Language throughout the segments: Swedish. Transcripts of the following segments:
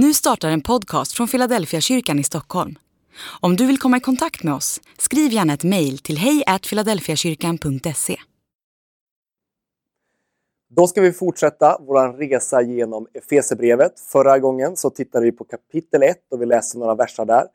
Nu startar en podcast från Philadelphia kyrkan i Stockholm. Om du vill komma i kontakt med oss, skriv gärna ett mejl till hejfiladelfiakyrkan.se. Då ska vi fortsätta vår resa genom Efesebrevet. Förra gången så tittade vi på kapitel 1 och vi läste några verser där.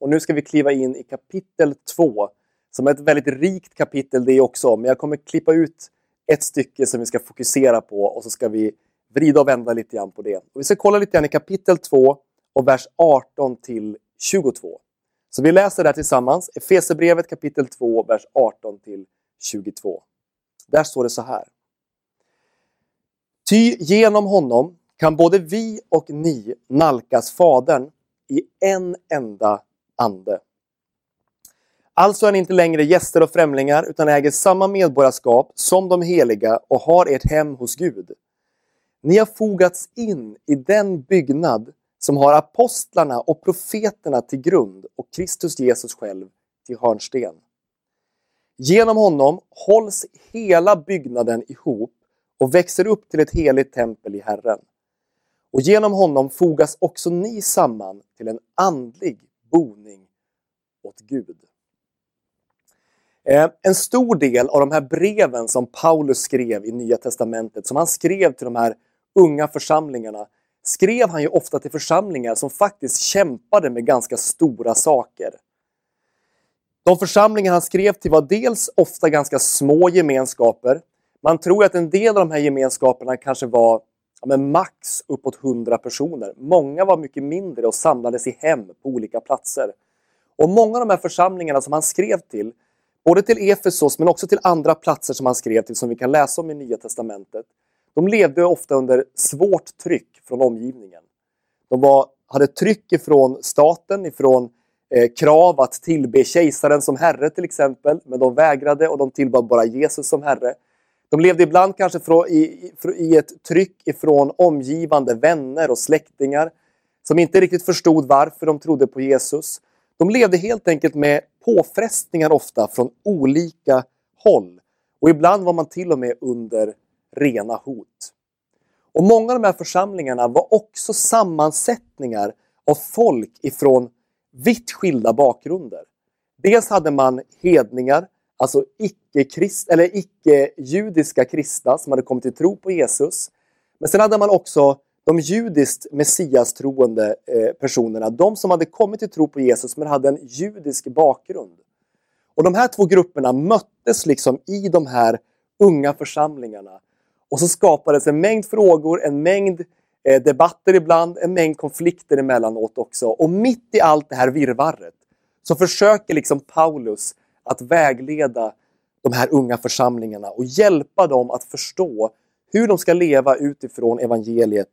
Och nu ska vi kliva in i kapitel 2 som är ett väldigt rikt kapitel det också. Men jag kommer klippa ut ett stycke som vi ska fokusera på och så ska vi vrida och vända lite grann på det. Och vi ska kolla lite grann i kapitel 2 och vers 18 till 22. Så vi läser det tillsammans. Efesebrevet kapitel 2, vers 18 till 22. Där står det så här. Ty genom honom kan både vi och ni nalkas Fadern i en enda ande. Alltså är ni inte längre gäster och främlingar utan äger samma medborgarskap som de heliga och har ert hem hos Gud. Ni har fogats in i den byggnad som har apostlarna och profeterna till grund och Kristus Jesus själv till hörnsten. Genom honom hålls hela byggnaden ihop och växer upp till ett heligt tempel i Herren. Och genom honom fogas också ni samman till en andlig boning åt Gud. Eh, en stor del av de här breven som Paulus skrev i Nya Testamentet, som han skrev till de här unga församlingarna, skrev han ju ofta till församlingar som faktiskt kämpade med ganska stora saker. De församlingar han skrev till var dels ofta ganska små gemenskaper. Man tror att en del av de här gemenskaperna kanske var ja, men max uppåt 100 personer. Många var mycket mindre och samlades i hem på olika platser. Och många av de här församlingarna som han skrev till, både till Efesos men också till andra platser som han skrev till som vi kan läsa om i Nya Testamentet, de levde ofta under svårt tryck från omgivningen. De var, hade tryck ifrån staten, ifrån eh, krav att tillbe kejsaren som herre till exempel, men de vägrade och de tillbad bara Jesus som herre. De levde ibland kanske från, i, i, i ett tryck ifrån omgivande vänner och släktingar som inte riktigt förstod varför de trodde på Jesus. De levde helt enkelt med påfrestningar ofta från olika håll. Och ibland var man till och med under rena hot. Och Många av de här församlingarna var också sammansättningar av folk ifrån vitt skilda bakgrunder. Dels hade man hedningar, alltså icke-judiska icke kristna som hade kommit till tro på Jesus. Men sen hade man också de judiskt messiastroende eh, personerna, de som hade kommit till tro på Jesus men hade en judisk bakgrund. Och De här två grupperna möttes liksom i de här unga församlingarna och så skapades en mängd frågor, en mängd eh, debatter ibland, en mängd konflikter emellanåt också. Och mitt i allt det här virrvarret så försöker liksom Paulus att vägleda de här unga församlingarna och hjälpa dem att förstå hur de ska leva utifrån evangeliet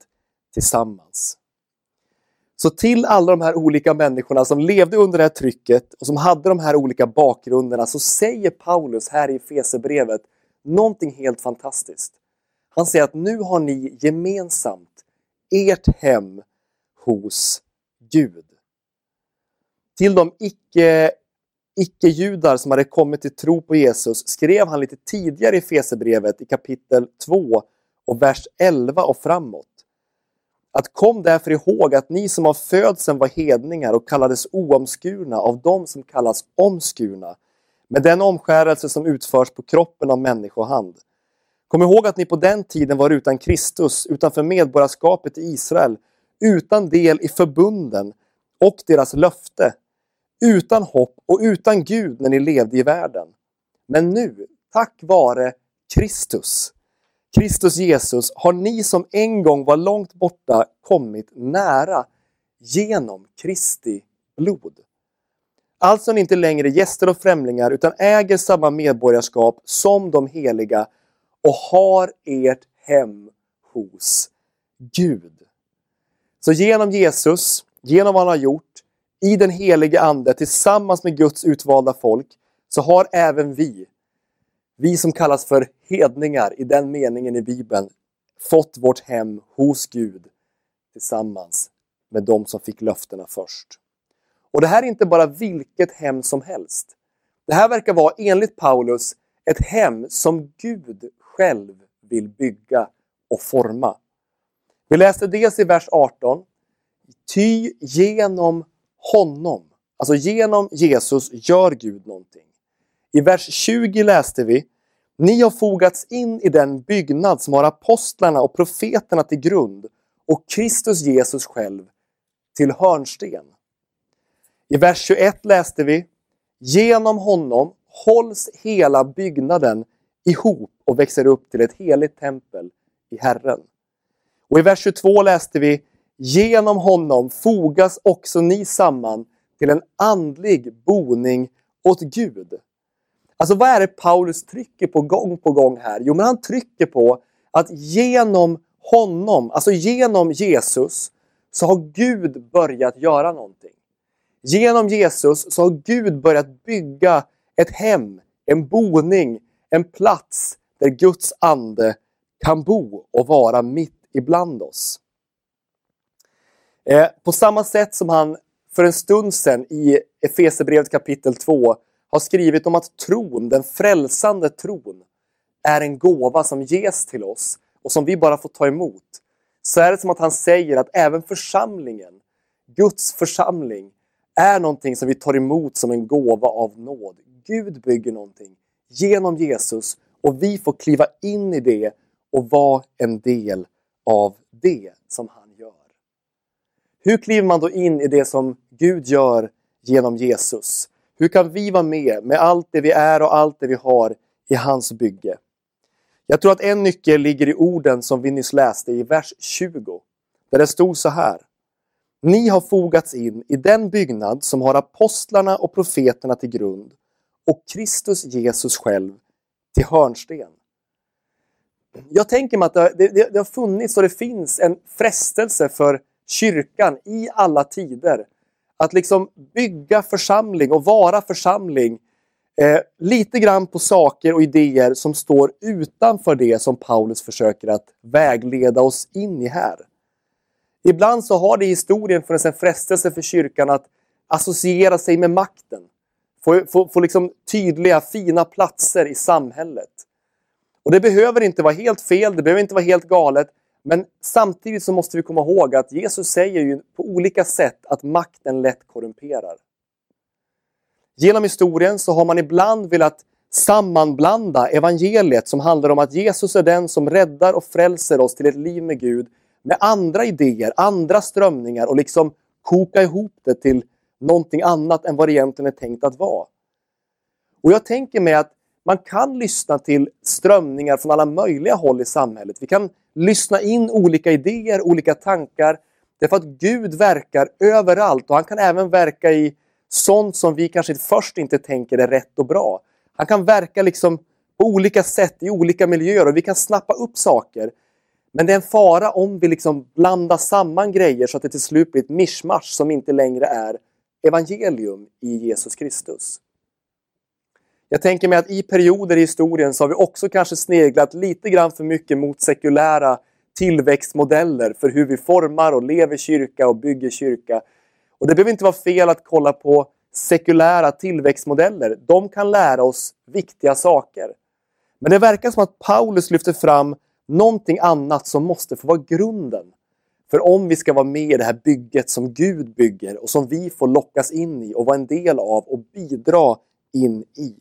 tillsammans. Så till alla de här olika människorna som levde under det här trycket och som hade de här olika bakgrunderna så säger Paulus här i Fesebrevet någonting helt fantastiskt. Han säger att nu har ni gemensamt ert hem hos Gud. Till de icke, icke-judar som hade kommit till tro på Jesus skrev han lite tidigare i Fesebrevet i kapitel 2 och vers 11 och framåt. Att kom därför ihåg att ni som av födseln var hedningar och kallades oomskurna av dem som kallas omskurna med den omskärelse som utförs på kroppen av människohand Kom ihåg att ni på den tiden var utan Kristus, utanför medborgarskapet i Israel, utan del i förbunden och deras löfte, utan hopp och utan Gud när ni levde i världen. Men nu, tack vare Kristus, Kristus Jesus, har ni som en gång var långt borta kommit nära genom Kristi blod. Alltså är ni inte längre gäster och främlingar utan äger samma medborgarskap som de heliga och har ert hem hos Gud. Så genom Jesus, genom vad han har gjort, i den helige Ande tillsammans med Guds utvalda folk, så har även vi, vi som kallas för hedningar i den meningen i Bibeln, fått vårt hem hos Gud tillsammans med de som fick löftena först. Och det här är inte bara vilket hem som helst. Det här verkar vara, enligt Paulus, ett hem som Gud själv vill bygga och forma. Vi läste dels i vers 18. Ty genom honom, alltså genom Jesus, gör Gud någonting. I vers 20 läste vi Ni har fogats in i den byggnad som har apostlarna och profeterna till grund och Kristus Jesus själv till hörnsten. I vers 21 läste vi Genom honom hålls hela byggnaden ihop och växer upp till ett heligt tempel i Herren. Och i vers 22 läste vi Genom honom fogas också ni samman till en andlig boning åt Gud. Alltså vad är det Paulus trycker på gång på gång här? Jo, men han trycker på att genom honom, alltså genom Jesus, så har Gud börjat göra någonting. Genom Jesus så har Gud börjat bygga ett hem, en boning, en plats där Guds ande kan bo och vara mitt ibland oss. Eh, på samma sätt som han för en stund sedan i Efesierbrevet kapitel 2 har skrivit om att tron, den frälsande tron, är en gåva som ges till oss och som vi bara får ta emot. Så är det som att han säger att även församlingen, Guds församling, är någonting som vi tar emot som en gåva av nåd. Gud bygger någonting genom Jesus och vi får kliva in i det och vara en del av det som han gör. Hur kliver man då in i det som Gud gör genom Jesus? Hur kan vi vara med med allt det vi är och allt det vi har i hans bygge? Jag tror att en nyckel ligger i orden som vi nyss läste i vers 20. Där det stod så här. Ni har fogats in i den byggnad som har apostlarna och profeterna till grund och Kristus Jesus själv till hörnsten. Jag tänker mig att det, det, det har funnits och det finns en frestelse för kyrkan i alla tider att liksom bygga församling och vara församling eh, lite grann på saker och idéer som står utanför det som Paulus försöker att vägleda oss in i här. Ibland så har det i historien funnits en frestelse för kyrkan att associera sig med makten. Få, få, få liksom tydliga, fina platser i samhället. Och Det behöver inte vara helt fel, det behöver inte vara helt galet. Men samtidigt så måste vi komma ihåg att Jesus säger ju på olika sätt att makten lätt korrumperar. Genom historien så har man ibland velat sammanblanda evangeliet som handlar om att Jesus är den som räddar och frälser oss till ett liv med Gud med andra idéer, andra strömningar och liksom koka ihop det till någonting annat än vad det egentligen är tänkt att vara. Och jag tänker mig att man kan lyssna till strömningar från alla möjliga håll i samhället. Vi kan lyssna in olika idéer, olika tankar. Därför att Gud verkar överallt och han kan även verka i sånt som vi kanske först inte tänker är rätt och bra. Han kan verka liksom på olika sätt i olika miljöer och vi kan snappa upp saker. Men det är en fara om vi liksom blandar samman grejer så att det till slut blir ett mischmasch som inte längre är evangelium i Jesus Kristus. Jag tänker mig att i perioder i historien så har vi också kanske sneglat lite grann för mycket mot sekulära tillväxtmodeller för hur vi formar och lever kyrka och bygger kyrka. Och det behöver inte vara fel att kolla på sekulära tillväxtmodeller. De kan lära oss viktiga saker. Men det verkar som att Paulus lyfter fram någonting annat som måste få vara grunden. För om vi ska vara med i det här bygget som Gud bygger och som vi får lockas in i och vara en del av och bidra in i.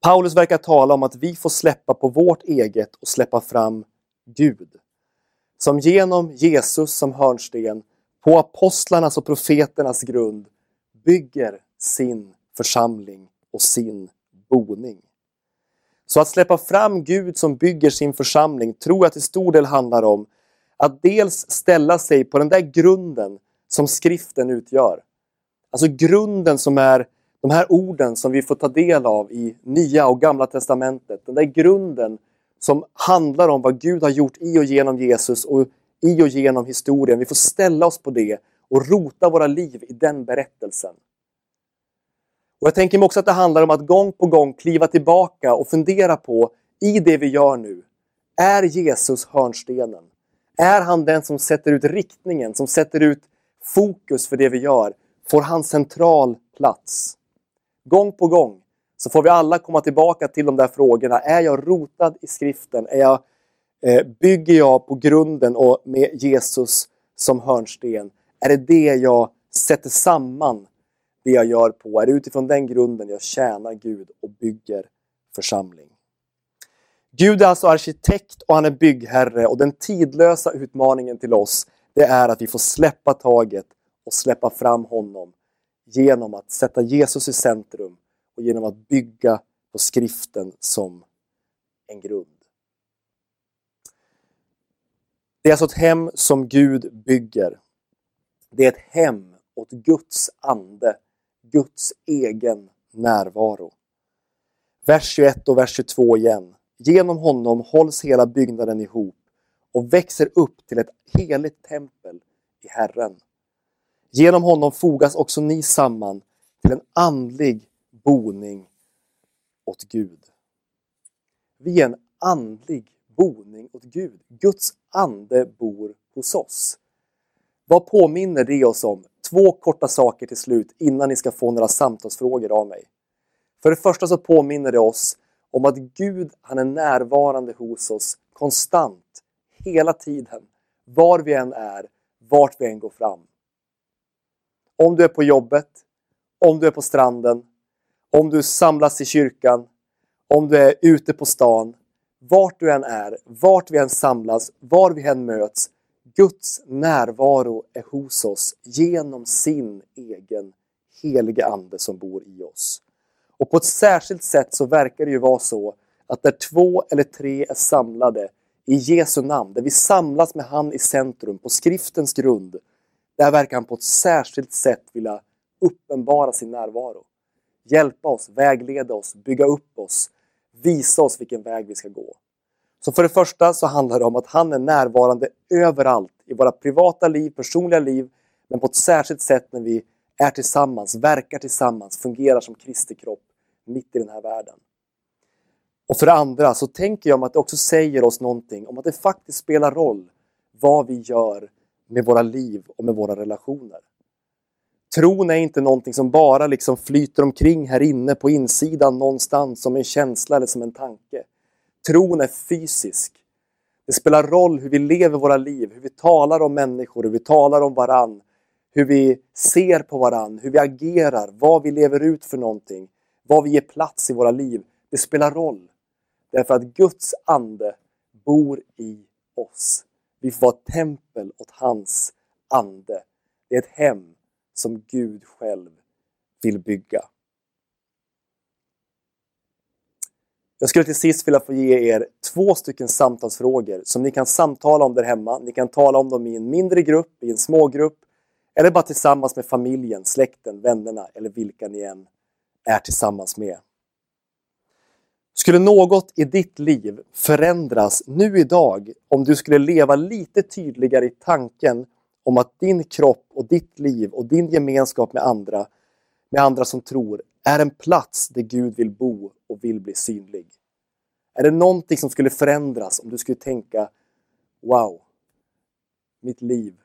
Paulus verkar tala om att vi får släppa på vårt eget och släppa fram Gud. Som genom Jesus som hörnsten, på apostlarnas och profeternas grund, bygger sin församling och sin boning. Så att släppa fram Gud som bygger sin församling tror jag till stor del handlar om att dels ställa sig på den där grunden som skriften utgör. Alltså grunden som är de här orden som vi får ta del av i Nya och Gamla Testamentet. Den där grunden som handlar om vad Gud har gjort i och genom Jesus och i och genom historien. Vi får ställa oss på det och rota våra liv i den berättelsen. Och Jag tänker mig också att det handlar om att gång på gång kliva tillbaka och fundera på, i det vi gör nu, är Jesus hörnstenen? Är han den som sätter ut riktningen, som sätter ut fokus för det vi gör? Får han central plats? Gång på gång så får vi alla komma tillbaka till de där frågorna. Är jag rotad i skriften? Är jag Eh, bygger jag på grunden och med Jesus som hörnsten? Är det det jag sätter samman det jag gör på? Är det utifrån den grunden jag tjänar Gud och bygger församling? Gud är alltså arkitekt och han är byggherre och den tidlösa utmaningen till oss det är att vi får släppa taget och släppa fram honom genom att sätta Jesus i centrum och genom att bygga på skriften som en grund. Det är alltså ett hem som Gud bygger. Det är ett hem åt Guds ande, Guds egen närvaro. Vers 21 och vers 22 igen. Genom honom hålls hela byggnaden ihop och växer upp till ett heligt tempel i Herren. Genom honom fogas också ni samman till en andlig boning åt Gud. Vi är en andlig boning åt Gud. Guds ande bor hos oss. Vad påminner det oss om? Två korta saker till slut innan ni ska få några samtalsfrågor av mig. För det första så påminner det oss om att Gud, han är närvarande hos oss konstant, hela tiden, var vi än är, vart vi än går fram. Om du är på jobbet, om du är på stranden, om du samlas i kyrkan, om du är ute på stan, vart du än är, vart vi än samlas, var vi än möts, Guds närvaro är hos oss genom sin egen heliga Ande som bor i oss. Och på ett särskilt sätt så verkar det ju vara så att där två eller tre är samlade i Jesu namn, där vi samlas med han i centrum på skriftens grund, där verkar han på ett särskilt sätt vilja uppenbara sin närvaro. Hjälpa oss, vägleda oss, bygga upp oss, visa oss vilken väg vi ska gå. Så för det första så handlar det om att han är närvarande överallt i våra privata liv, personliga liv, men på ett särskilt sätt när vi är tillsammans, verkar tillsammans, fungerar som Kristi kropp mitt i den här världen. Och för det andra så tänker jag om att det också säger oss någonting om att det faktiskt spelar roll vad vi gör med våra liv och med våra relationer. Tron är inte någonting som bara liksom flyter omkring här inne på insidan någonstans som en känsla eller som en tanke. Tron är fysisk. Det spelar roll hur vi lever våra liv, hur vi talar om människor, hur vi talar om varann, hur vi ser på varann, hur vi agerar, vad vi lever ut för någonting, vad vi ger plats i våra liv. Det spelar roll. Därför att Guds ande bor i oss. Vi får vara tempel åt hans ande. Det är ett hem som Gud själv vill bygga. Jag skulle till sist vilja få ge er två stycken samtalsfrågor som ni kan samtala om där hemma. Ni kan tala om dem i en mindre grupp, i en smågrupp eller bara tillsammans med familjen, släkten, vännerna eller vilka ni än är tillsammans med. Skulle något i ditt liv förändras nu idag om du skulle leva lite tydligare i tanken om att din kropp och ditt liv och din gemenskap med andra, med andra som tror, är en plats där Gud vill bo och vill bli synlig? Är det någonting som skulle förändras om du skulle tänka Wow, mitt liv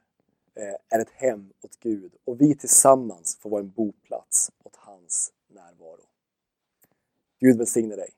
eh, är ett hem åt Gud och vi tillsammans får vara en boplats åt hans närvaro. Gud välsigne dig.